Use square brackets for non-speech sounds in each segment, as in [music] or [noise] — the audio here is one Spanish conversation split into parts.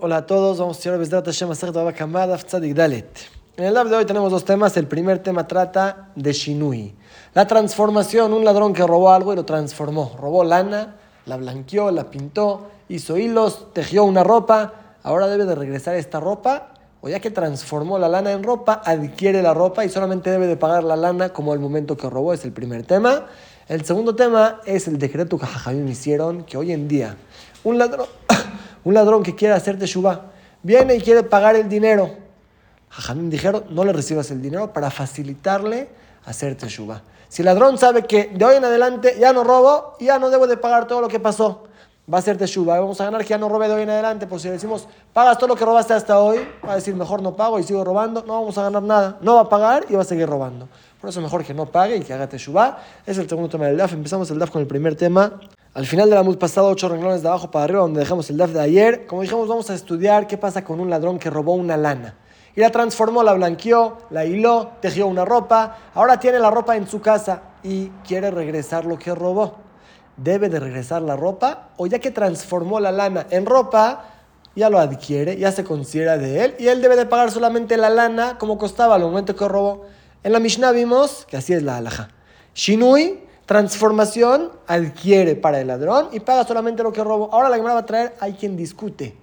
hola a todos, vamos a estudiar Besdrat Hashem. En el lab de hoy tenemos dos temas, el primer tema trata de Shinui, la transformación, un ladrón que robó algo y lo transformó, robó lana, la blanqueó, la pintó, hizo hilos, tejió una ropa, ahora debe de regresar esta ropa, o ya que transformó la lana en ropa, adquiere la ropa y solamente debe de pagar la lana como el momento que robó, es el primer tema. El segundo tema es el decreto que Jajamim hicieron, que hoy en día un ladrón, [coughs] un ladrón que quiere hacerte shubá, viene y quiere pagar el dinero. Jajamim dijeron, no le recibas el dinero para facilitarle hacerte shubá. Si el ladrón sabe que de hoy en adelante ya no robo, ya no debo de pagar todo lo que pasó, va a hacerte shubá. Vamos a ganar que ya no robe de hoy en adelante. Pues si le decimos, pagas todo lo que robaste hasta hoy, va a decir, mejor no pago y sigo robando, no vamos a ganar nada. No va a pagar y va a seguir robando. Por eso mejor que no pague y que haga shubá. Es el segundo tema del DAF. Empezamos el DAF con el primer tema. Al final de la MUD pasado, ocho renglones de abajo para arriba, donde dejamos el DAF de ayer, como dijimos, vamos a estudiar qué pasa con un ladrón que robó una lana. Y la transformó, la blanqueó, la hiló, tejió una ropa. Ahora tiene la ropa en su casa y quiere regresar lo que robó. Debe de regresar la ropa o ya que transformó la lana en ropa, ya lo adquiere, ya se considera de él y él debe de pagar solamente la lana como costaba al momento que robó. En la Mishnah vimos que así es la alhaja. Shinui transformación adquiere para el ladrón y paga solamente lo que robó. Ahora la Gemara va a traer, hay quien discute.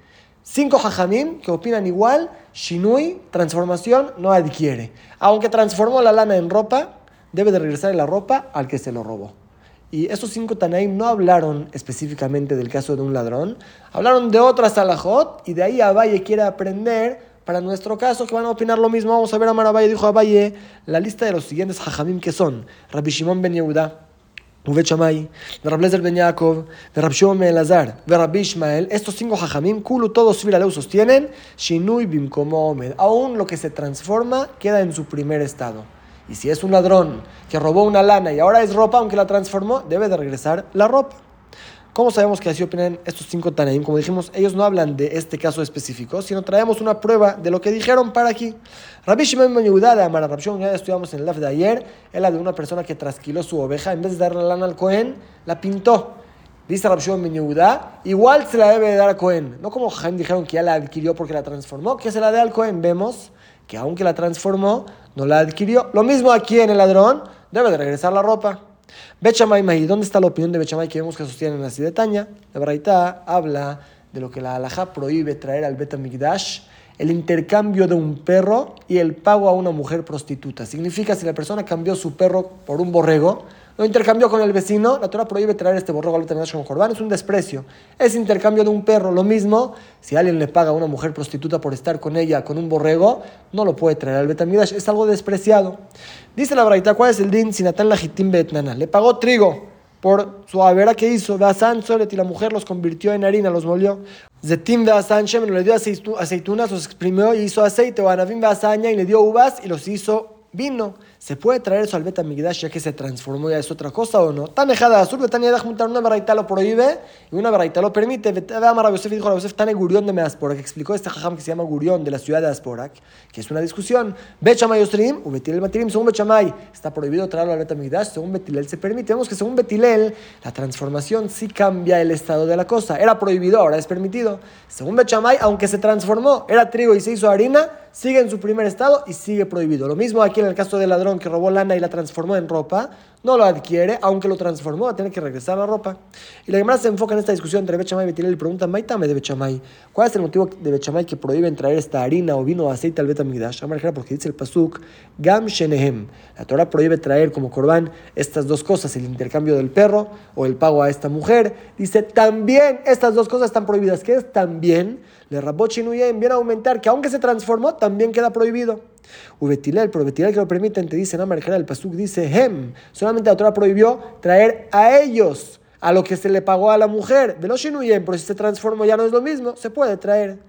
Cinco hajamim que opinan igual, Shinui, transformación, no adquiere. Aunque transformó la lana en ropa, debe de regresar la ropa al que se lo robó. Y esos cinco Tanaim no hablaron específicamente del caso de un ladrón, hablaron de otras alajot y de ahí Abaye quiere aprender para nuestro caso que van a opinar lo mismo. Vamos a ver a Marabaye, dijo Abaye, la lista de los siguientes hajamim que son Rabbi Shimon ben Yehuda, Ubet Shamay, de Rablezer Ben Yaakov, de Rabshom Elazar, de Rabbi Ishmael, estos cinco jajamim, Kulu, todos Filaleu sostienen, Shinui Bimkomo Omed. Aún lo que se transforma queda en su primer estado. Y si es un ladrón que robó una lana y ahora es ropa, aunque la transformó, debe de regresar la ropa. ¿Cómo sabemos que así opinan estos cinco Tanaim? Como dijimos, ellos no hablan de este caso específico, sino traemos una prueba de lo que dijeron para aquí. Rabbi Shimon Ben Yehuda de Amar ya estudiamos en el live de ayer, es la de una persona que trasquiló su oveja, en vez de darle la lana al Cohen, la pintó. Dice Rabbi Shimon Ben Yehuda, igual se la debe de dar al Cohen. No como Jaime dijeron que ya la adquirió porque la transformó, que se la dé al Cohen. Vemos que aunque la transformó, no la adquirió. Lo mismo aquí en el ladrón, debe de regresar la ropa. Bechamay Mahi, ¿dónde está la opinión de Bechamay que vemos que sostienen así de Taña? La Baraita habla de lo que la halajá prohíbe traer al Betamigdash, el intercambio de un perro y el pago a una mujer prostituta. Significa si la persona cambió su perro por un borrego, lo intercambió con el vecino, la Torah prohíbe traer este borrego al Betamigdash con Jordán, es un desprecio. Es intercambio de un perro, lo mismo, si alguien le paga a una mujer prostituta por estar con ella, con un borrego, no lo puede traer al Betamigdash, es algo despreciado. Dice la Braita, ¿cuál es el din sinatán lajitim betnana? Le pagó trigo por su avera que hizo. Beasan solet y la mujer los convirtió en harina, los molió. Zetim beasan shemen le dio aceitunas, los exprimió y hizo aceite. O anavim beasaña y le dio uvas y los hizo vino. ¿Se puede traer eso al Betamigdash ya que se transformó ya es otra cosa o no? Tan dejada azul, Betania juntar una baraita lo prohíbe y una baraita lo permite. Amar Yosef dijo a Yosef Tane Gurión de Measpora, que explicó este jajam que se llama Gurión de la ciudad de Asporak, que es una discusión. Bechamay Osrim, o Betilel Matirim, según Bechamay, está prohibido traerlo al Betamigdash, según Betilel se permite. Vemos que según Betilel, la transformación sí cambia el estado de la cosa. Era prohibido, ahora es permitido. Según Bechamay, aunque se transformó, era trigo y se hizo harina, sigue en su primer estado y sigue prohibido. Lo mismo aquí en el caso del ladrón que robó lana y la transformó en ropa, no lo adquiere, aunque lo transformó, va a tener que regresar la ropa. Y la Gemara se enfoca en esta discusión entre Bechamay y Betilel y pregunta, Maitame de Bechamay, ¿cuál es el motivo de Bechamay que prohíben traer esta harina o vino o aceite al Betamigdash? Porque dice el Pasuk, Gam Shenehem. La Torah prohíbe traer como corbán estas dos cosas, el intercambio del perro o el pago a esta mujer. Dice, también estas dos cosas están prohibidas. ¿Qué es también? Le Rabochinuyem viene a aumentar que aunque se transformó, también queda prohibido. Ubetilel, pero Betilel que lo permiten, te dice, no, el Pasuk dice, Hem, solamente la Torah prohibió traer a ellos a lo que se le pagó a la mujer. Los pero si se transformó ya no es lo mismo, se puede traer.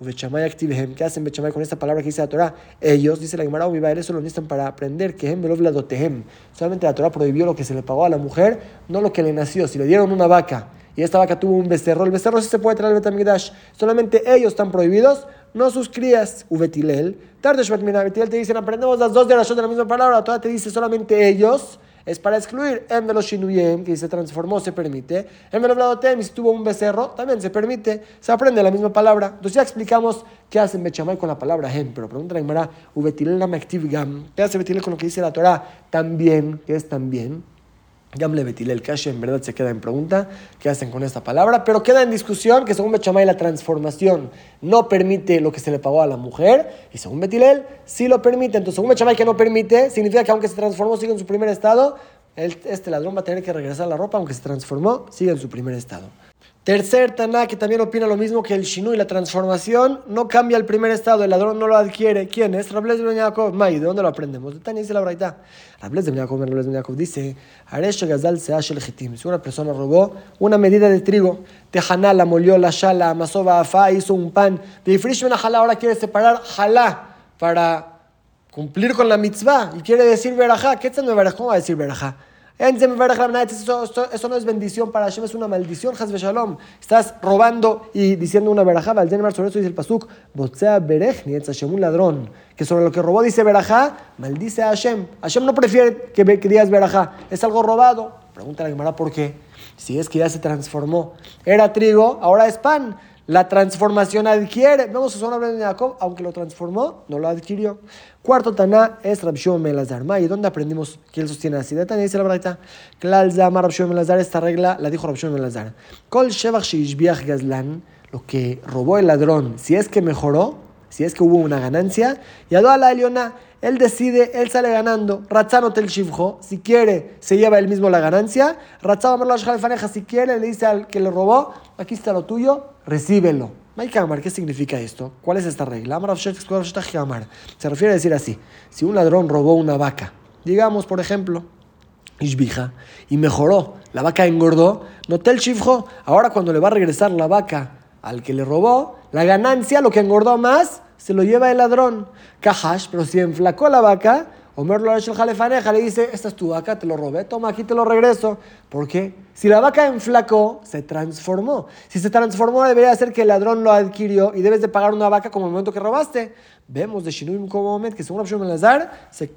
Ubechamay activehem, ¿qué hacen Bechamay con esta palabra que dice la Torah? Ellos, dice la Gemara, Ubibael, eso lo necesitan para aprender que hem dotehem. Solamente la Torah prohibió lo que se le pagó a la mujer, no lo que le nació. Si le dieron una vaca y esta vaca tuvo un becerro, el becerro sí se puede traer al Betamigdash. Solamente ellos están prohibidos, no sus crías. Ubetilel, Tardesh Betilel te dicen, aprendemos las dos de de la misma palabra, la Torah te dice solamente ellos es para excluir. En Velo Shinuyem, que se transformó, se permite. En Velo Vladotem, si tuvo un becerro, también se permite. Se aprende la misma palabra. Entonces ya explicamos qué hace Bechamay con la palabra Hem, pero pregunta la Gemara, ¿qué hace Betilel con lo que dice la Torah? También, que es también. Gamle Betilel Kashe en verdad se queda en pregunta qué hacen con esta palabra, pero queda en discusión que según Bechamay la transformación no permite lo que se le pagó a la mujer y según Betilel sí lo permite. Entonces, según Bechamay que no permite, significa que aunque se transformó sigue en su primer estado, este ladrón va a tener que regresar la ropa, aunque se transformó, sigue en su primer estado. Tercer Taná, que también opina lo mismo que el Shinu y la transformación, no cambia el primer estado, el ladrón no lo adquiere. ¿Quién es? Rables de Yaakov. May, ¿de dónde lo aprendemos? De Tania dice la Braita. Rables de Yaakov, Rables Yaakov dice, Aresho Gazal Seash el Si una persona robó una medida de trigo, Tejaná la molió, la shala, amasó afá, hizo un pan, de Ifrishman a jalá, ahora quiere separar jalá para cumplir con la mitzvah y quiere decir verajá. ¿Qué está en ¿Cómo va a decir verajá? Eso, no es bendición para Hashem, es una maldición, Hazbe Shalom. Estás robando y diciendo una verajá. sobre eso dice el Pasuk, Botzea Berech, Hashem, un ladrón. Que sobre lo que robó dice verajá, maldice a Hashem. Hashem no prefiere que, que digas verajá, es algo robado. Pregunta la Gemara por qué. Si es que ya se transformó. Era trigo, ahora es pan. La transformación adquiere. Vemos que son de Jacob, aunque lo transformó, no lo adquirió. Cuarto Taná es Rabshon Melazar. ¿Y dónde aprendimos que él sostiene así? De Taná dice la verdad. Klal Zama Melazar, esta regla la dijo Rabshon Melazar. Kol Shevach Gazlan, lo que robó el ladrón, si es que mejoró, si es que hubo una ganancia, y a la Eliona, él decide, él sale ganando. Ratzano tel shivjo, si quiere, se lleva él mismo la ganancia. Ratzano si quiere, le dice al que le robó, aquí está lo tuyo, recíbelo. Maikamar, ¿qué significa esto? ¿Cuál es esta regla? Se refiere a decir así: si un ladrón robó una vaca, digamos, por ejemplo, Ishbija, y mejoró, la vaca engordó, notel shivjo, ahora cuando le va a regresar la vaca al que le robó, la ganancia, lo que engordó más, se lo lleva el ladrón. Kahash, pero si enflacó la vaca, Omer lo el jalefaneja, le dice, esta es tu vaca, te lo robé, toma, aquí te lo regreso. ¿Por qué? Si la vaca enflacó, se transformó. Si se transformó, debería ser que el ladrón lo adquirió y debes de pagar una vaca como el momento que robaste. Vemos de Shinuim como momento que según Abshom Lazar, se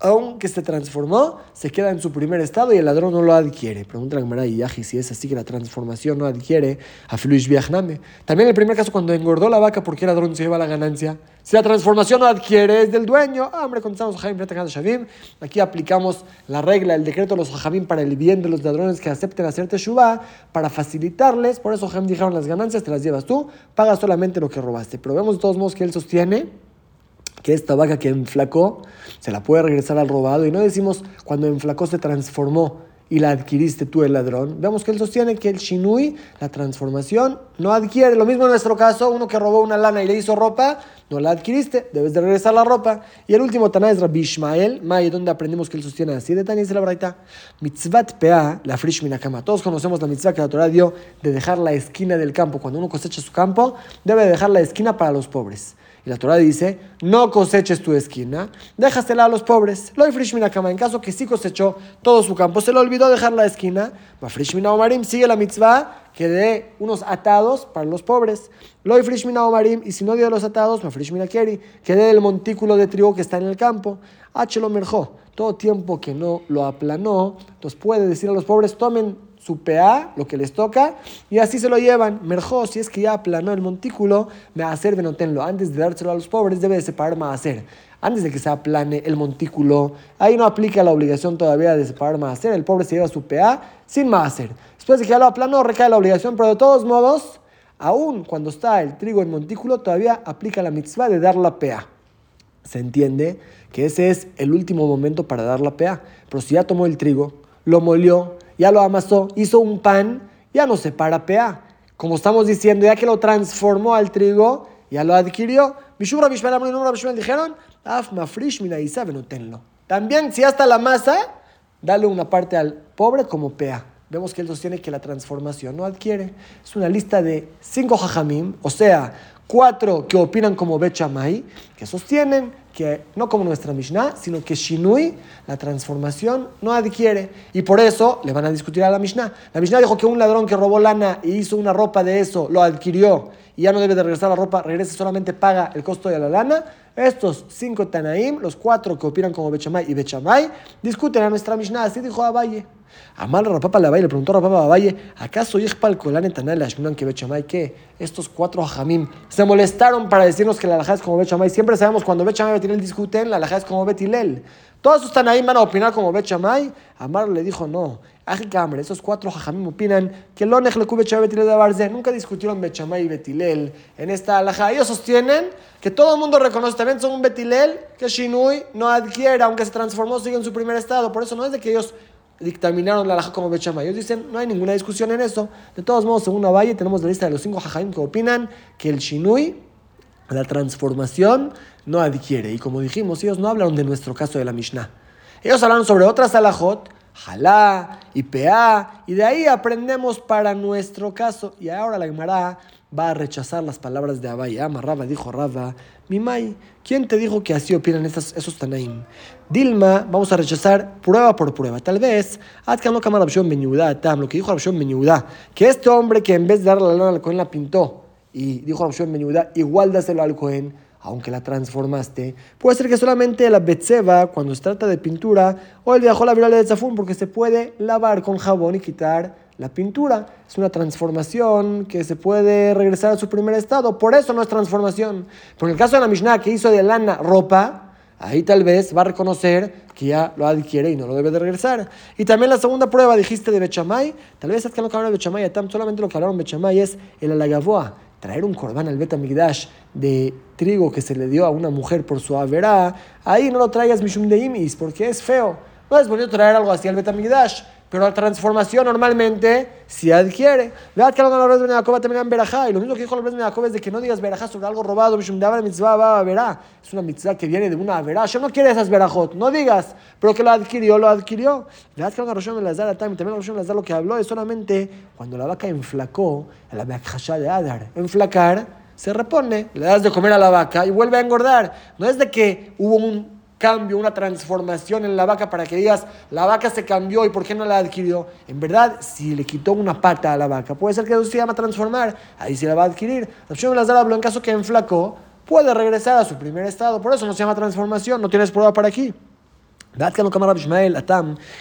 aunque se transformó, se queda en su primer estado y el ladrón no lo adquiere. Pregunta la Gemara Yaji si es así que la transformación no adquiere a Filuish Viajname. También el primer caso, cuando engordó la vaca, ¿por qué el ladrón se lleva la ganancia? Si la transformación no adquiere, es del dueño. Ah, hombre, contestamos Shavim. Aquí aplicamos la regla, el decreto de los Jajamim para el bien de los ladrones que acepten hacer Teshuvah, para facilitarles. Por eso Jajam dijeron las ganancias, te las llevas tú, pagas solamente lo que robaste. Pero vemos de todos modos que él sostiene que esta vaca que enflacó se la puede regresar al robado y no decimos cuando enflacó se transformó y la adquiriste tú el ladrón. Vemos que él sostiene que el shinui, la transformación, no adquiere. Lo mismo en nuestro caso, uno que robó una lana y le hizo ropa, no la adquiriste, debes de regresar la ropa. Y el último Taná es Rabbi Ishmael, May, donde aprendemos que él sostiene así de Tania dice la Braita, mitzvat pea, la frish minakama. Todos conocemos la mitzvah que la Torah dio de dejar la esquina del campo. Cuando uno cosecha su campo, debe dejar la esquina para los pobres. La Torah dice, no coseches tu esquina, déjasela a los pobres. Lo cama, en caso que sí cosechó todo su campo, se le olvidó dejar la esquina. Frishmina Omarim sigue la mitzvah que dé unos atados para los pobres. Lo Frishmina Omarim, y si no dio los atados, Frishmina Keri, que dé el montículo de trigo que está en el campo. Hachelo merjó, todo tiempo que no lo aplanó, entonces puede decir a los pobres, tomen su PA, lo que les toca, y así se lo llevan. Merjó, si es que ya aplanó el montículo, me hacer venotenlo. Antes de dárselo a los pobres, debe de separar hacer. Antes de que se aplane el montículo, ahí no aplica la obligación todavía de separar hacer. El pobre se lleva su PA sin hacer. Después de que ya lo aplanó, recae la obligación, pero de todos modos, aún cuando está el trigo en montículo, todavía aplica la mitzvah de dar la PA. Se entiende que ese es el último momento para dar la PA. Pero si ya tomó el trigo, lo molió, ya lo amasó, hizo un pan, ya no se para PA. Como estamos diciendo, ya que lo transformó al trigo, ya lo adquirió. Mishura dijeron, Af mafrish tenlo. También, si hasta la masa, dale una parte al pobre como PA. Vemos que él sostiene que la transformación no adquiere. Es una lista de cinco jajamim, o sea, cuatro que opinan como Bechamay, que sostienen que no como nuestra Mishnah, sino que Shinui, la transformación, no adquiere. Y por eso le van a discutir a la Mishnah. La Mishnah dijo que un ladrón que robó lana y hizo una ropa de eso, lo adquirió y ya no debe de regresar la ropa, regrese solamente paga el costo de la lana. Estos cinco Tanaim, los cuatro que opinan como Bechamay y Bechamay, discuten a nuestra Mishnah, así dijo Abaye. Amar Rapapa Valle le preguntó a Rapapa Valle, ¿acaso Yechpal Kolan Etanal Ashmunan que Bechamay que estos cuatro Hajamim se molestaron para decirnos que la alajá es como Bechamay? Siempre sabemos cuando Bechamay y Betilel discuten, la alajá es como Betilel. Todos estos Tanaim van a opinar como Bechamay. Amar le dijo, no. Ajikambre, esos cuatro Hajamim opinan que lo le Bechamay Betilel de Barze. Nunca discutieron Bechamay y Betilel en esta alajá. Ellos sostienen que todo el mundo reconoce también son un Betilel que Shinui no adquiere, aunque se transformó, sigue en su primer estado. Por eso no es de que ellos dictaminaron la alhaja como Bechama. Ellos dicen, no hay ninguna discusión en eso. De todos modos, según Valle, tenemos la lista de los cinco jajaim que opinan que el shinui, la transformación, no adquiere. Y como dijimos, ellos no hablaron de nuestro caso de la Mishnah. Ellos hablaron sobre otras alajot, jalá y peá, y de ahí aprendemos para nuestro caso. Y ahora la Gemara va a rechazar las palabras de Abaye. Ama Raba, dijo Raba, Mimai, ¿quién te dijo que así opinan esos, esos Tanaim? Dilma, vamos a rechazar prueba por prueba. Tal vez, Atkan no Kamar Tam, lo que dijo Rabshon Benyudá, que este hombre que en vez de darle la lana al la pintó, y dijo Rabshon Benyudá, igual dáselo al Cohen, aunque la transformaste. Puede ser que solamente la Betseba, cuando se trata de pintura, o el viajó la viral de Zafún, porque se puede lavar con jabón y quitar la pintura. Es una transformación que se puede regresar a su primer estado. Por eso no es transformación. Pero en el caso de la Mishnah que hizo de lana ropa, ahí tal vez va a reconocer que ya lo adquiere y no lo debe de regresar. Y también la segunda prueba dijiste de Bechamay. Tal vez es que no hablaron de Bechamay, solamente lo que hablaron de Bechamay es el alagavoa. Traer un corbán al Betamigdash de trigo que se le dio a una mujer por su averá, ahí no lo traigas Mishum de Imis, porque es feo. No es bonito traer algo así al Betamigdash pero la transformación normalmente se adquiere. Vean que la de Jacob también en Berajá, y lo mismo que dijo la de Jacob es de que no digas Berajá sobre algo robado. Es una mitzvah que viene de una verá. Yo no quiero esas Berajot, no digas, pero que lo adquirió, lo adquirió. Vean que la Roshon Lazar también la Roshon de lo que habló es solamente cuando la vaca enflacó, la vaca de Adar, enflacar, se repone, le das de comer a la vaca y vuelve a engordar. No es de que hubo un cambio, una transformación en la vaca para que digas, la vaca se cambió y por qué no la adquirió. En verdad, si le quitó una pata a la vaca, puede ser que eso se llama transformar, ahí se la va a adquirir. La opción de las habló en caso que enflacó, puede regresar a su primer estado, por eso no se llama transformación, no tienes prueba para aquí.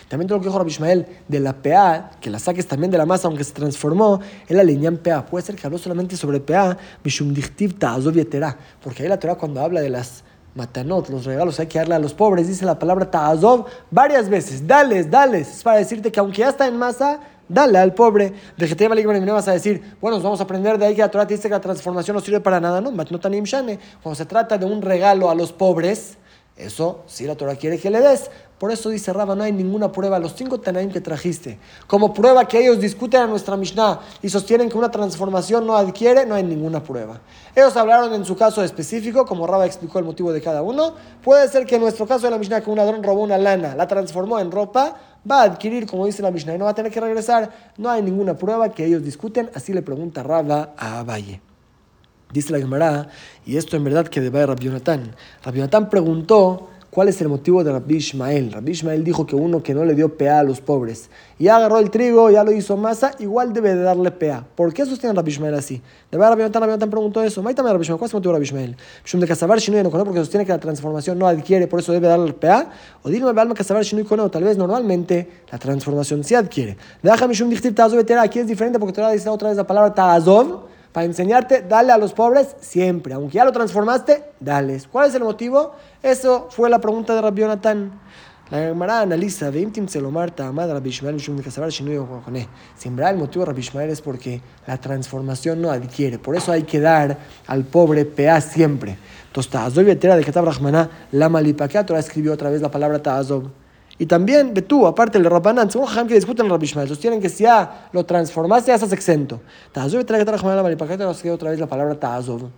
también lo que dijo Rabbi Ishmael de la PA, que la saques también de la masa, aunque se transformó, él la en PA. Puede ser que habló solamente sobre PA, porque ahí la Torah cuando habla de las matanot, los regalos hay que darle a los pobres, dice la palabra ta'azov varias veces, dales, dales, es para decirte que aunque ya está en masa, dale al pobre. De que me vas a decir, bueno, vamos a aprender de ahí que la Torah dice que la transformación no sirve para nada, no, cuando se trata de un regalo a los pobres, eso si la Torah quiere que le des. Por eso dice Raba, no hay ninguna prueba. Los cinco Tanaim que trajiste, como prueba que ellos discuten a nuestra Mishnah y sostienen que una transformación no adquiere, no hay ninguna prueba. Ellos hablaron en su caso específico, como Raba explicó el motivo de cada uno. Puede ser que en nuestro caso de la Mishnah, que un ladrón robó una lana, la transformó en ropa, va a adquirir, como dice la Mishnah, y no va a tener que regresar. No hay ninguna prueba que ellos discuten. Así le pregunta Raba a Abaye. Dice la Gemara, y esto en verdad que debe Rabbi Yonatán. Rabbi Yonatán preguntó cuál es el motivo de Rabbi Ishmael. Rabbi Ishmael dijo que uno que no le dio PA a los pobres, y agarró el trigo, ya lo hizo masa, igual debe de darle PA. ¿Por qué sostiene Rabbi Ishmael así? De verdad, Rabbi Yonatán, Rabbi Yonatán preguntó eso. ¿Cuál es el motivo de Rabbi Ishmael? de Casabar Shinui no porque sostiene que la transformación no adquiere, por eso debe darle PA. O dile Alma Casabar Shinui no, tal vez normalmente la transformación sí adquiere. Deja Mishum Dichtiv Ta'azov Aquí es diferente porque te decir otra vez la palabra Ta'azov para enseñarte, dale a los pobres siempre. Aunque ya lo transformaste, dales. ¿Cuál es el motivo? Eso fue la pregunta de Rabbi Jonathan. La Gemara analiza, verdad el motivo de Rabbi Ishmael es porque la transformación no adquiere. Por eso hay que dar al pobre pea siempre. Entonces, Ta'azov de Ketab Rahmaná, la Malipakea, Torah escribió otra vez la palabra Ta'azov. Y también, tú, aparte del Rabbanan, según Jajam que discuten el Ishmael, sostienen que si ya lo transformaste, ya estás exento. Ta'azov trae que la ¿para qué nos otra vez la palabra Ta'azov?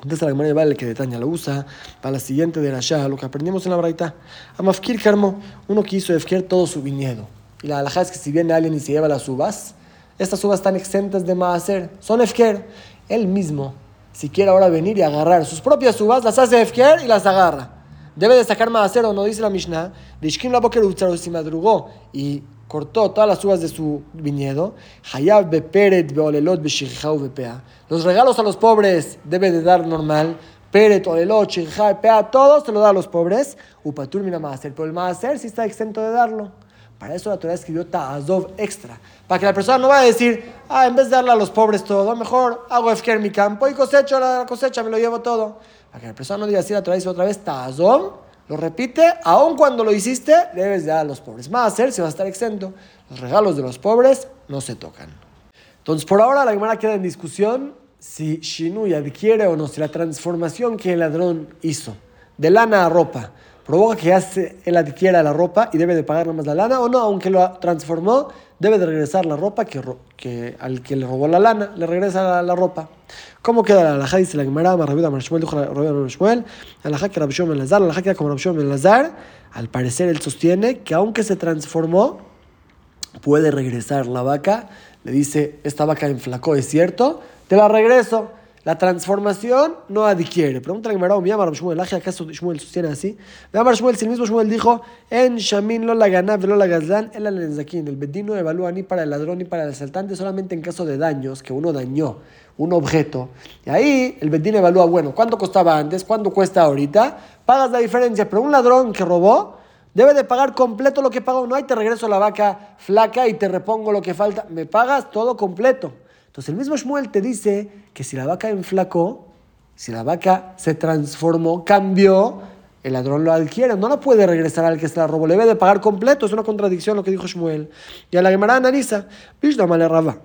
Contesta la Gemara vale que detaña la usa para la siguiente de la Shah, lo que aprendimos en la Braita. Amafkir Karmo, uno que hizo Efkir todo su viñedo. Y la alhaja es que si viene alguien y se lleva las uvas, estas uvas están exentas de Maaser, son Efker. Él mismo, si quiere ahora venir y agarrar sus propias uvas, las hace Efker y las agarra debe de sacar o no dice la Mishnah, de Ishkim la si madrugó y cortó todas las uvas de su viñedo, Hayab beperet beolelot beshirjau bepea. Los regalos a los pobres debe de dar normal, peret, olelot, shirjau bepea, todo se lo da a los pobres, upatur mina maaser, pero el maaser sí está exento de darlo. Para eso la Torah escribió ta'azov extra, para que la persona no vaya a decir, ah, en vez de darle a los pobres todo, mejor hago efker mi campo y cosecho la cosecha, me lo llevo todo. Para que la persona no diga así, la Torah dice otra vez ta'azov, lo repite, aun cuando lo hiciste, debes de dar a los pobres. Más hacer si va a estar exento. Los regalos de los pobres no se tocan. Entonces, por ahora la Gemara queda en discusión si Shinui adquiere o no, si la transformación que el ladrón hizo de lana a ropa provoca que hace, él adquiera la ropa y debe de pagar más la lana o no, aunque lo transformó, debe de regresar la ropa que, que al que le robó la lana, le regresa la, ropa. ¿Cómo queda la alhaja? Dice la Gemara, Marrabiuda Marshmuel, dijo Rabbi Marshmuel, alhaja que Rabbi Shimon Lazar, alhaja que como Rabbi Shimon Lazar, al parecer él sostiene que aunque se transformó, puede regresar la vaca, le dice, esta vaca enflacó, es cierto, te la regreso. La transformación no adquiere. Pregunta la Gemara, mi amar Shmuel, ¿acaso Shmuel sostiene así? Mi amar Shmuel, si el mismo Shmuel dijo, en Shamin lo la ganav lo la gazlan, el el bedino evalúa ni para el ladrón ni para el asaltante, solamente en caso de daños, que uno dañó un objeto. Y ahí el bedino evalúa, bueno, ¿cuánto costaba antes? ¿Cuánto cuesta ahorita? Pagas la diferencia, pero un ladrón que robó, Debe de pagar completo lo que pagó. No hay te regreso la vaca flaca y te repongo lo que falta. Me pagas todo completo. Entonces el mismo Shmuel te dice que si la vaca enflacó, si la vaca se transformó, cambió, el ladrón lo adquiere, no la puede regresar al que se la robó, le debe de pagar completo, es una contradicción lo que dijo Shmuel. Y a la Gemara analiza, Vishna Male Rabba.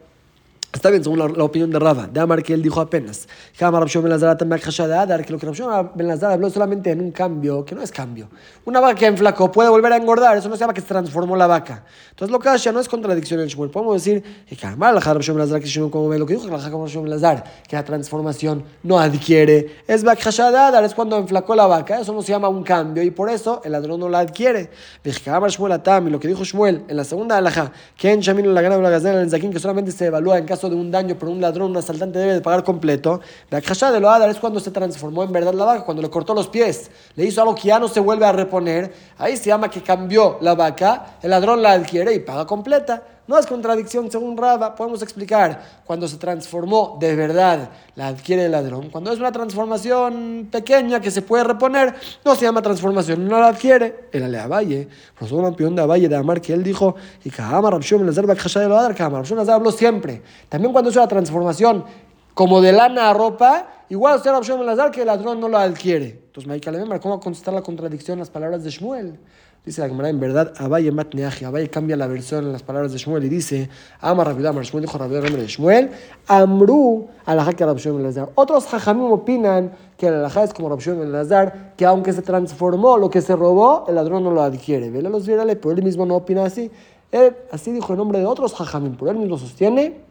Está bien, según la, opinión de Rava, de Amar que él dijo apenas. Que lo que Ben Lazar habló solamente en un cambio, que no es cambio. Una vaca que enflacó puede volver a engordar, eso no se llama que se transformó la vaca. Entonces lo que ya no es contradicción en Shmuel. Podemos decir que que como ve lo que dijo que la transformación no adquiere. Es es cuando enflacó la vaca, eso no se llama un cambio y por eso el ladrón no la adquiere. Y lo que dijo Shmuel en la segunda alhaja, que en Shamin la gana la gazela en Zakin, que solamente se evalúa en caso de un daño por un ladrón, un asaltante debe de pagar completo. La caja de lo Adar es cuando se transformó en verdad la vaca, cuando le cortó los pies, le hizo algo que ya no se vuelve a reponer. Ahí se llama que cambió la vaca, el ladrón la adquiere y paga completa. No es contradicción según Raba, podemos explicar. Cuando se transformó de verdad, la adquiere el ladrón. Cuando es una transformación pequeña que se puede reponer, no se llama transformación, no la adquiere. El Ale Valle, profesor campeón de Valle de Amar, que él dijo, y Kahama Rabshom Lazar de lo Adar, Kahama Rabshom Lazar habló siempre. También cuando es una transformación como de lana a ropa, igual usted Rabshom Lazar que el ladrón no la adquiere. Entonces, Maika ¿cómo contestar la contradicción en las palabras de Shmuel? Dice la Gemara, en verdad, Abaye Matneaji, Abaye cambia la versión en las palabras de Shmuel y dice, Ama Rabidamar, Shmuel dijo Rabidamar de Shmuel, Amru, Alajá que Rabshon el Lazar. Otros jajamim opinan que el Alajá es como Rabshon el Lazar, que aunque se transformó, lo que se robó, el ladrón no lo adquiere. Vele los virales, pero él mismo no opina así. Él, así dijo en nombre de otros jajamim, pero él mismo sostiene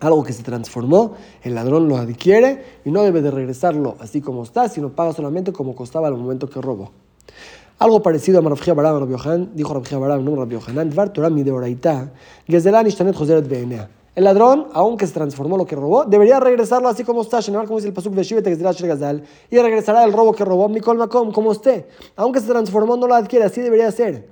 algo que se transformó, el ladrón lo adquiere y no debe de regresarlo así como está, sino paga solamente como costaba al momento que robó. Algo parecido a Rabjia Baram, Rabbi dijo Rabjia Baram, no Rabbi Yohanan, Dvar Torah mi de Oraitá, Gezelan Ishtanet Joseret Beenea. El ladrón, aunque se transformó lo que robó, debería regresarlo así como está, como dice el Pasuk Gazal, y regresará el robo que robó Mikol Makom, como usted. Aunque se transformó, no lo adquiere, así debería ser.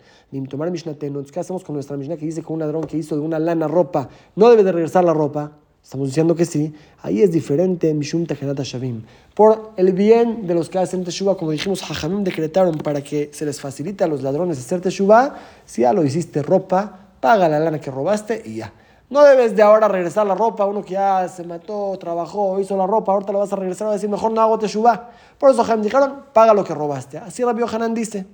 Tomar ¿qué hacemos con nuestra Mishnah que dice que un ladrón que hizo de una lana ropa no debe de regresar la ropa? Estamos diciendo que sí. Ahí es diferente, Mishum Shavim. Por el bien de los que hacen Teshuvah, como dijimos, Hajamim decretaron para que se les facilite a los ladrones hacer Teshuvah. Si ya lo hiciste ropa, paga la lana que robaste y ya. No debes de ahora regresar la ropa, uno que ya se mató, trabajó, hizo la ropa, ahorita lo vas a regresar a decir, mejor no hago Teshuvah. Por eso Hajamim dijeron, paga lo que robaste. Así Rabbi Hanan dice.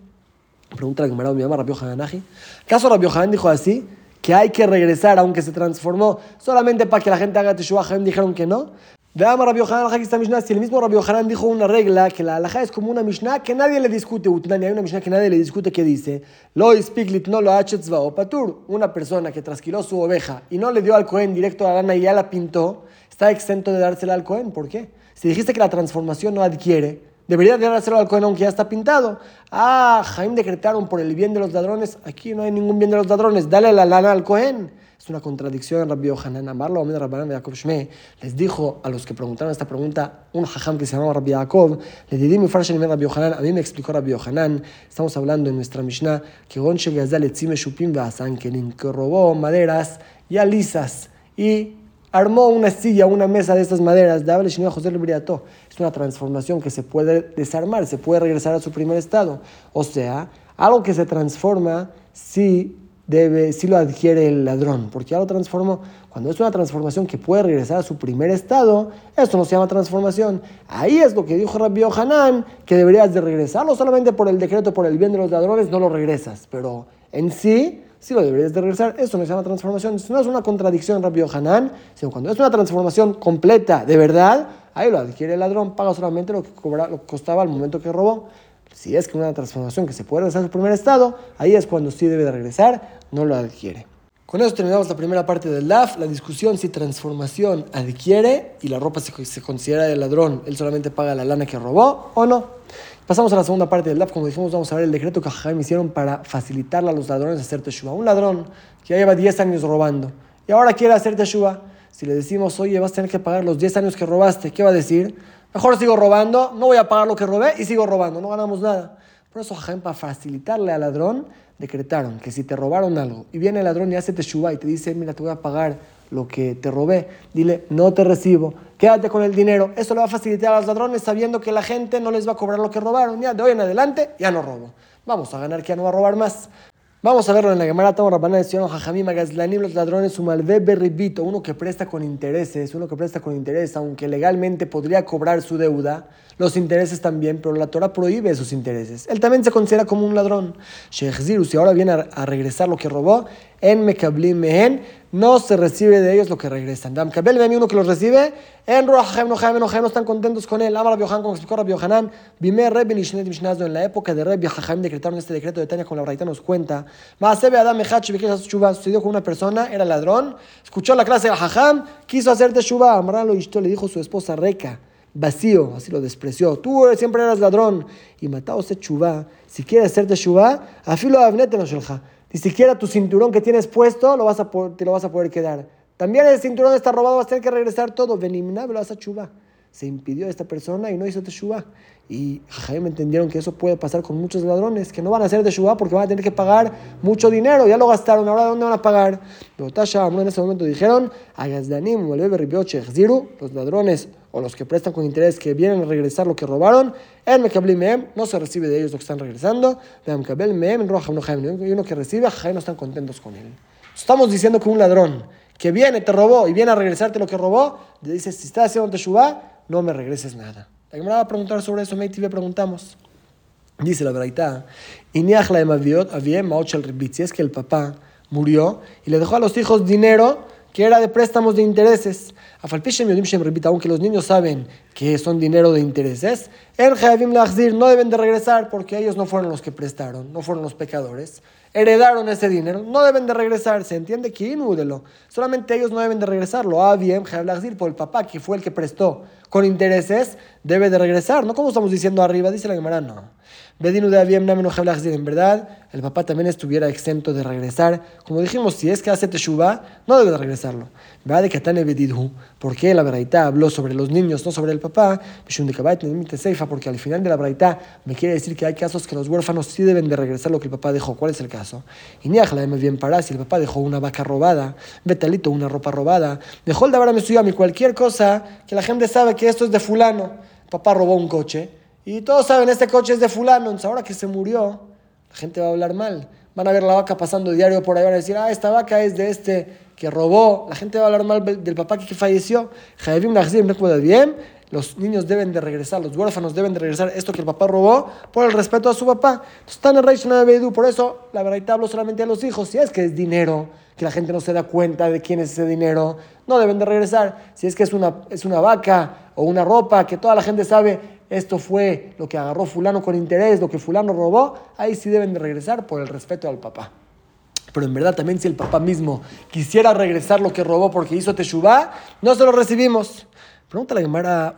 Pregunta la me mi mamá, Rabbi Hanan ¿Acaso Rabbi Hanan dijo así? Que hay que regresar aunque se transformó solamente para que la gente haga Teshuvah, dijeron que no. Veamos Rabbi Yohanan, Mishnah, si el mismo Rabbi Yohanan dijo una regla, que la alhaja es como una Mishnah que nadie le discute, hay una Mishnah que nadie le discute que dice, lo ispiklit no lo o patur, una persona que trasquiló su oveja y no le dio al Cohen directo a la lana y ya la pintó, está exento de dársela al Cohen, ¿por qué? Si dijiste que la transformación no adquiere, Debería de hacerlo al Cohen aunque ya está pintado. Ah, Jaime decretaron por el bien de los ladrones. Aquí no hay ningún bien de los ladrones. Dale la lana al Cohen. Es una contradicción Rabbi Yohanan. Amarlo, Rabbanan Yaakov Shme les dijo a los que preguntaron esta pregunta, un hajam que se llamaba Rabbi Yaakov, le di mi farsha Rabbi Yohanan, a mí me explicó Rabbi Yohanan, estamos hablando en nuestra Mishnah, que Gonche Gazal Etzime Shupim Kenin, que robó maderas ya lisas y armó una silla, una mesa de estas maderas, de José Es una transformación que se puede desarmar, se puede regresar a su primer estado. O sea, algo que se transforma si debe, si lo adquiere el ladrón, porque ya lo transformó. Cuando es una transformación que puede regresar a su primer estado, esto no se llama transformación. Ahí es lo que dijo Rabbi Hanan, que deberías de regresarlo solamente por el decreto, por el bien de los ladrones, no lo regresas. Pero en sí, sí lo deberías de regresar. Esto no se llama transformación. no es una contradicción Rabbi Hanan, sino cuando es una transformación completa, de verdad, ahí lo adquiere el ladrón, paga solamente lo que, costaba al momento que robó. Si es que una transformación que se puede regresar a su primer estado, ahí es cuando sí debe de regresar, no lo adquiere. Con eso terminamos la primera parte del LAF, la discusión si transformación adquiere y la ropa se, considera del ladrón, él solamente paga la lana que robó o no. Pasamos a la segunda parte del LAF, como dijimos, vamos a ver el decreto que Jaime hicieron para facilitarle a los ladrones hacer teshuva. Un ladrón que ya lleva 10 años robando y ahora quiere hacer teshuva. Si le decimos, oye, vas a tener que pagar los 10 años que robaste, ¿qué va a decir? Mejor sigo robando, no voy a pagar lo que robé y sigo robando, no ganamos nada. Por eso, para facilitarle al ladrón, decretaron que si te robaron algo y viene el ladrón y hace teshuva y te dice, mira, te voy a pagar lo que te robé, dile, no te recibo, quédate con el dinero. Eso le va a facilitar a los ladrones sabiendo que la gente no les va a cobrar lo que robaron. Ya de hoy en adelante ya no robo. Vamos a ganar que ya no va a robar más. Vamos a verlo en la Gemara Tamo Rabbaná de Jajamim Agazlanim, los ladrones, Umalve Berribito, uno que presta con intereses, uno que presta con interés, aunque legalmente podría cobrar su deuda, los intereses también, pero la Torah prohíbe esos intereses. Él también se considera como un ladrón. Sheikh Zirus, si ahora viene a regresar lo que robó, en Mekablim Mehen, no se recibe de ellos lo que regresan. Dam Kabel Mehen, uno que los recibe, en Rohajem, Nohajem, Nohajem, no están contentos con él. Amar Rabbi Yohanan, como explicó Rabbi Yohanan, Bime Rebbe Nishnet Mishnazdo, en la época de Rebbe Yohanan decretaron este decreto de Tania, con la Braita nos cuenta. Maasebe Adam Mechach, Bekesh Shuba, sucedió con una persona, era ladrón, escuchó la clase de Hajam, quiso hacerte Shuba, Amralo Ishto le dijo su esposa Reca vacío, así lo despreció. Tú siempre eras ladrón y matado ese chubá. Si quieres hacerte chubá, afilo avnete Ni siquiera tu cinturón que tienes puesto lo vas a te lo vas a poder quedar. También el cinturón está robado, vas a tener que regresar todo. Venimna, lo vas a chubá. Se impidió a esta persona y no hizo teshuva. Y Jaime entendieron que eso puede pasar con muchos ladrones, que no van a hacer teshuva porque van a tener que pagar mucho dinero. Ya lo gastaron, ahora ¿dónde van a pagar? Tasha en ese momento dijeron, los ladrones o los que prestan con interés que vienen a regresar lo que robaron, el Mekablim no se recibe de ellos lo que están regresando, y uno que recibe, no están contentos con él. Estamos diciendo que un ladrón que viene, te robó y viene a regresarte lo que robó, le dice, si estás haciendo teshuva, no me regreses nada. La me va a preguntar sobre eso, Meiti le preguntamos. Dice la verdad, si es que el papá murió y le dejó a los hijos dinero que era de préstamos de intereses. Aunque los niños saben que son dinero de intereses, no deben de regresar porque ellos no fueron los que prestaron, no fueron los pecadores. Heredaron ese dinero, no deben de regresar. Se entiende que inúdelo. Solamente ellos no deben de regresarlo. Ah, bien, por el papá que fue el que prestó con intereses, debe de regresar. No como estamos diciendo arriba, dice la Gemara, no. Bedinu de en verdad, el papá también estuviera exento de regresar. Como dijimos, si es que hace teshuva, no debe de regresarlo. ¿Verdad de Katane Bedidhu? ¿Por qué la Braita habló sobre los niños, no sobre el papá? Porque al final de la Braita me quiere decir que hay casos que los huérfanos sí deben de regresar lo que el papá dejó. ¿Cuál es el caso? Y me bien para si el papá dejó una vaca robada, betalito, una ropa robada, dejó el dabar a cualquier cosa que la gente sabe que esto es de fulano. papá robó un coche y todos saben, este coche es de fulano, entonces ahora que se murió, la gente va a hablar mal. Van a ver la vaca pasando diario por ahí, van a decir, ah, esta vaca es de este que robó. La gente va a hablar mal del papá que falleció. bien. Los niños deben de regresar, los huérfanos deben de regresar esto que el papá robó por el respeto a su papá. Están en por eso la verdad hablo solamente a los hijos. Si es que es dinero, que la gente no se da cuenta de quién es ese dinero, no deben de regresar. Si es que es una, es una vaca o una ropa que toda la gente sabe esto fue lo que agarró fulano con interés, lo que fulano robó, ahí sí deben de regresar por el respeto al papá. Pero en verdad también si el papá mismo quisiera regresar lo que robó porque hizo Teshuvah, no se lo recibimos. Pregunta la Gemara,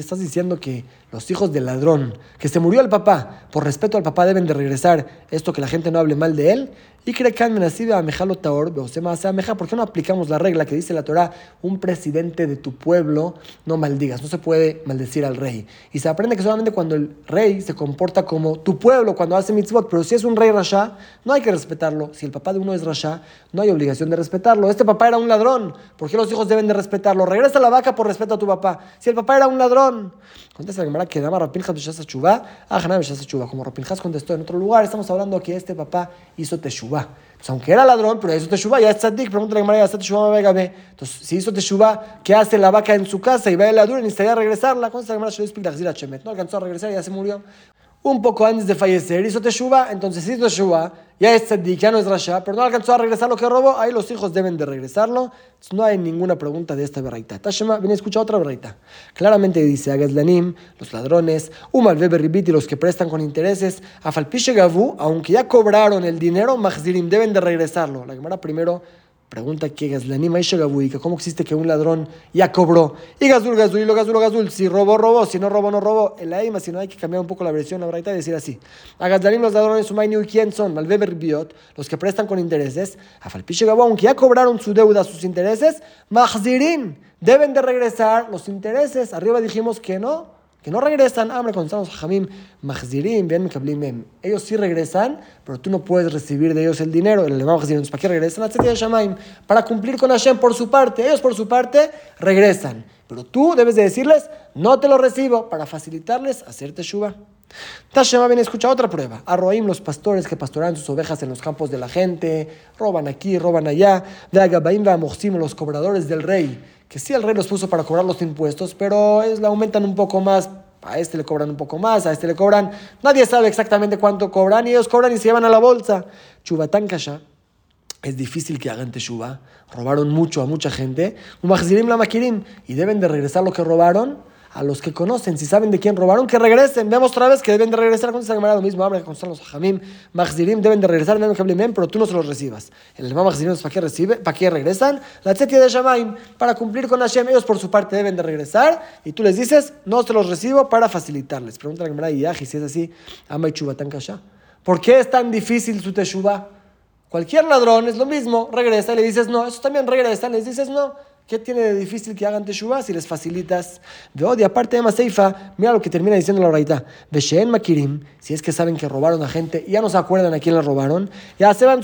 ¿estás diciendo que los hijos del ladrón, que se murió el papá, por respeto al papá deben de regresar esto que la gente no hable mal de él, y cree que a Mejalo Taor, ¿por qué no aplicamos la regla que dice la Torah, un presidente de tu pueblo no maldigas, no se puede maldecir al rey? Y se aprende que solamente cuando el rey se comporta como tu pueblo, cuando hace mitzvot, pero si es un rey rasha, no hay que respetarlo. Si el papá de uno es rasha, no hay obligación de respetarlo. Este papá era un ladrón, ¿por qué los hijos deben de respetarlo? Regresa la vaca por respeto a tu papá. Si el papá era un ladrón, contesta la Gemara que dama Rapinjas de Chubá, ah, Chubá, como Rapinjas contestó en otro lugar, estamos hablando que este papá hizo Teshuvah pues aunque era ladrón, pero hizo teshuva, ya es tzadik, pregúntale a María, ¿está teshuva ve? Entonces, si hizo teshuva, ¿qué hace la vaca en su casa y va a la dura y necesitaría regresarla? ¿Cómo se llama? No alcanzó a regresar, ya se murió un poco antes de fallecer, hizo teshuva, entonces hizo teshuva, ya es tzadik, ya no es rasha, pero no alcanzó a regresar lo que robó, ahí los hijos deben de regresarlo. no hay ninguna pregunta de esta berraita. Tashema, viene a escuchar otra berraita. Claramente dice, Agazlanim, los ladrones, Umal y los que prestan con intereses, Afalpishe Gavu, aunque ya cobraron el dinero, Mahzirim, deben de regresarlo. La Gemara primero Pregunta que Gazlanima y ¿cómo existe que un ladrón ya cobró? Y Gazul, Gazul, y lo Gazul, Gazul, si robó, robó, si no robó, no robó. El Aima, si no hay que cambiar un poco la versión, la verdad, y decir así. A Gazlanim los ladrones, Umayni, ¿quién son? Malveber Biot, los que prestan con intereses. A Falpiche Gabu, aunque ya cobraron su deuda, sus intereses, Mahzirin, deben de regresar los intereses. Arriba dijimos que no que no regresan, hambre con estamos jamim, mahzirim, bien mekablim Ellos sí regresan, pero tú no puedes recibir de ellos el dinero. El alemán mahzirim, ¿para qué regresan? Para cumplir con Hashem por su parte. Ellos por su parte regresan. Pero tú debes de decirles, no te lo recibo, para facilitarles hacerte teshuva. Tashema viene escucha otra prueba. A los pastores que pastorean sus ovejas en los campos de la gente, roban aquí, roban allá. De Agabaim, los cobradores del rey que sí el rey los puso para cobrar los impuestos, pero es, aumentan un poco más, a este le cobran un poco más, a este le cobran, nadie sabe exactamente cuánto cobran y ellos cobran y se llevan a la bolsa. Chubatán Kasha, es difícil que hagan teshuva, robaron mucho a mucha gente, y deben de regresar lo que robaron a los que conocen, si saben de quién robaron, que regresen. Vemos otra vez que deben de regresar con esa lo mismo, habla con los hajamim, Mahzirim, deben de regresar, pero tú no se los recibas. El hermano Mahzirim ¿para qué recibe? ¿Para qué regresan? La tzetia de Shamaim, para cumplir con Hashem, ellos por su parte deben de regresar, y tú les dices, no se los recibo para facilitarles. Pregunta la Gemara y si es así, ama y tan. ¿Por qué es tan difícil su teshuva? Cualquier ladrón es lo mismo, regresa y le dices no, eso también regresa, les dices no. ¿Qué tiene de difícil que hagan teshuva si les facilitas? De odio, aparte de Maseifa, mira lo que termina diciendo la raita. Veshen Makirim, si es que saben que robaron a gente y ya no se acuerdan a quién la robaron, ya se van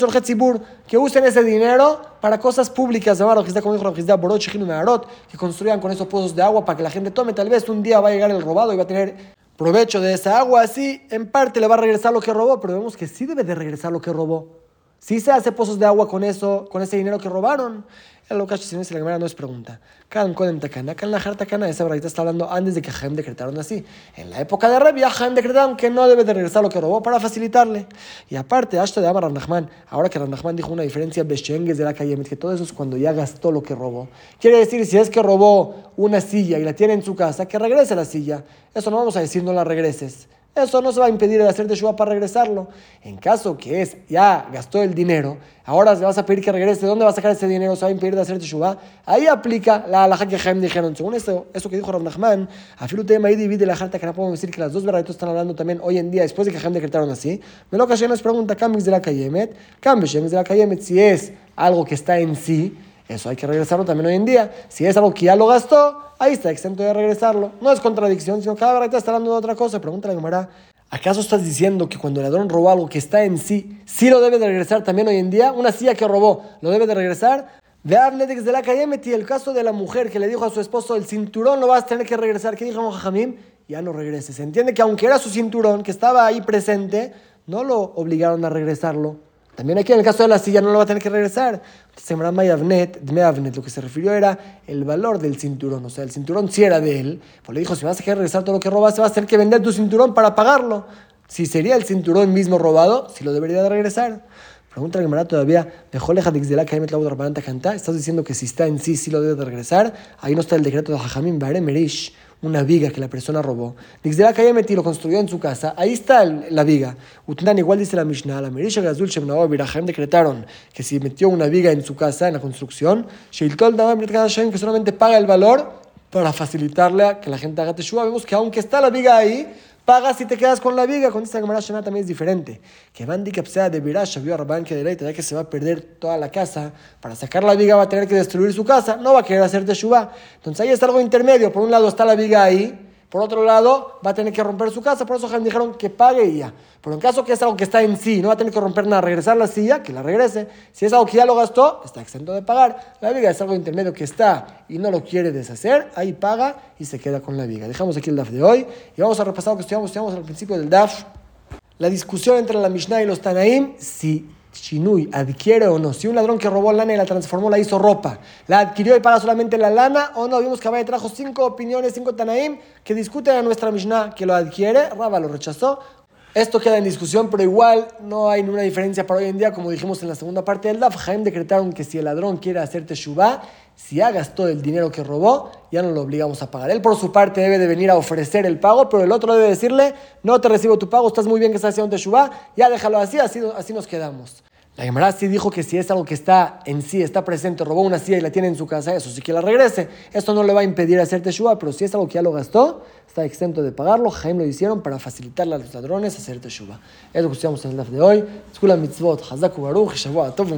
que usen ese dinero para cosas públicas, que construyan con esos pozos de agua para que la gente tome. Tal vez un día va a llegar el robado y va a tener provecho de esa agua, así en parte le va a regresar lo que robó, pero vemos que sí debe de regresar lo que robó. Si se hace pozos de agua con eso, con ese dinero que robaron. El lo es la Gemara no es pregunta. Kan Kodem Takana, Kan Lahar Takana, esa verdad está hablando antes de que Jaim decretaron así. En la época de Rabia, Jaim decretaron que no debe de regresar lo que robó para facilitarle. Y aparte, Ashto de Amar Ranachman, ahora que Ranachman dijo una diferencia Beshengues de la calle, que todo eso es cuando ya gastó lo que robó. Quiere decir, si es que robó una silla y la tiene en su casa, que regrese la silla. Eso no vamos a decir, no la regreses. Eso no se va a impedir de hacer teshuva para regresarlo. En caso que es, ya gastó el dinero, ahora le vas a pedir que regrese, ¿de dónde va a sacar ese dinero? ¿Se va a impedir de hacer teshuva? Ahí aplica la alhaja que Jaime dijeron. Según eso, eso que dijo Rav Nachman, a tema ahí divide la jarta que no podemos decir que las dos verdades están hablando también hoy en día, después de que Jaime decretaron así. Me lo que nos pregunta, ¿Cambis de la Kayemet? ¿Cambis de la Kayemet? Si es algo que está en sí, eso hay que regresarlo también hoy en día. Si es algo que ya lo gastó, ahí está exento de regresarlo. No es contradicción, sino cada verdad está hablando de otra cosa. Pregúntale a Gemara, ¿acaso estás diciendo que cuando el ladrón robó algo que está en sí, sí lo debe de regresar también hoy en día? Una silla que robó, ¿lo debe de regresar? De Abnedex de la calle metí el caso de la mujer que le dijo a su esposo, el cinturón lo vas a tener que regresar. ¿Qué dijo Jamim? Ya no regreses. Se entiende que aunque era su cinturón, que estaba ahí presente, no lo obligaron a regresarlo. También aquí en el caso de la silla no lo va a tener que regresar. Lo que se refirió era el valor del cinturón. O sea, el cinturón si era de él. Pues le dijo, si vas a querer regresar todo lo que robaste, vas a tener que vender tu cinturón para pagarlo. Si sería el cinturón mismo robado, si lo debería de regresar. Pregunta la Gemara todavía, dejó leja de la cantar. Estás diciendo que si está en sí, sí lo debe de regresar. Ahí no está el decreto de Jajamim Bare Merish una viga que la persona robó. la calle metí lo construyó en su casa. Ahí está la viga. Utnan igual dice la Mishnah, la Merisha Gazul Shemnao Birahem decretaron que si metió una viga en su casa, en la construcción, que solamente paga el valor para facilitarle a que la gente haga teshuva. Vemos que aunque está la viga ahí, pagas si te quedas con la viga. Con esta Gemara también es diferente. Que Van sea de Virash, vio a Rabban que de ya que se va a perder toda la casa, para sacar la viga va a tener que destruir su casa, no va a querer hacer teshuva. Entonces ahí está algo intermedio. Por un lado está la viga ahí, por otro lado, va a tener que romper su casa, por eso Jaime dijeron que pague ya. Pero en caso que es algo que está en sí, no va a tener que romper nada, regresar la silla, que la regrese. Si es algo que ya lo gastó, está exento de pagar. La viga es algo intermedio que está y no lo quiere deshacer, ahí paga y se queda con la viga. Dejamos aquí el DAF de hoy y vamos a repasar lo que estudiamos, estudiamos al principio del DAF. La discusión entre la Mishnah y los Tanaim, si Shinui adquiere o no. Si un ladrón que robó lana y la transformó, la hizo ropa, la adquirió y paga solamente la lana o no. Vimos que Abaye trajo cinco opiniones, cinco Tanaim que discuten a nuestra Mishnah que lo adquiere. Raba lo rechazó. Esto queda en discusión, pero igual no hay ninguna diferencia para hoy en día. Como dijimos en la segunda parte del DAF, Jaime decretaron que si el ladrón quiere hacer teshuva, si ha gastado el dinero que robó, ya no lo obligamos a pagar. Él por su parte debe de venir a ofrecer el pago, pero el otro debe decirle, no te recibo tu pago, estás muy bien que estás haciendo teshuva, ya déjalo así, así, así nos quedamos. La Gemara sí dijo que si es algo que está en sí, está presente, robó una silla y la tiene en su casa, eso sí que la regrese. Esto no le va a impedir hacer teshuva, pero si es algo que ya lo gastó, está exento de pagarlo. Jaime lo hicieron para facilitarle a los ladrones hacer teshuva. Es lo que estudiamos en el DAF de hoy. Escuela mitzvot, hazaku baruch, shavua tov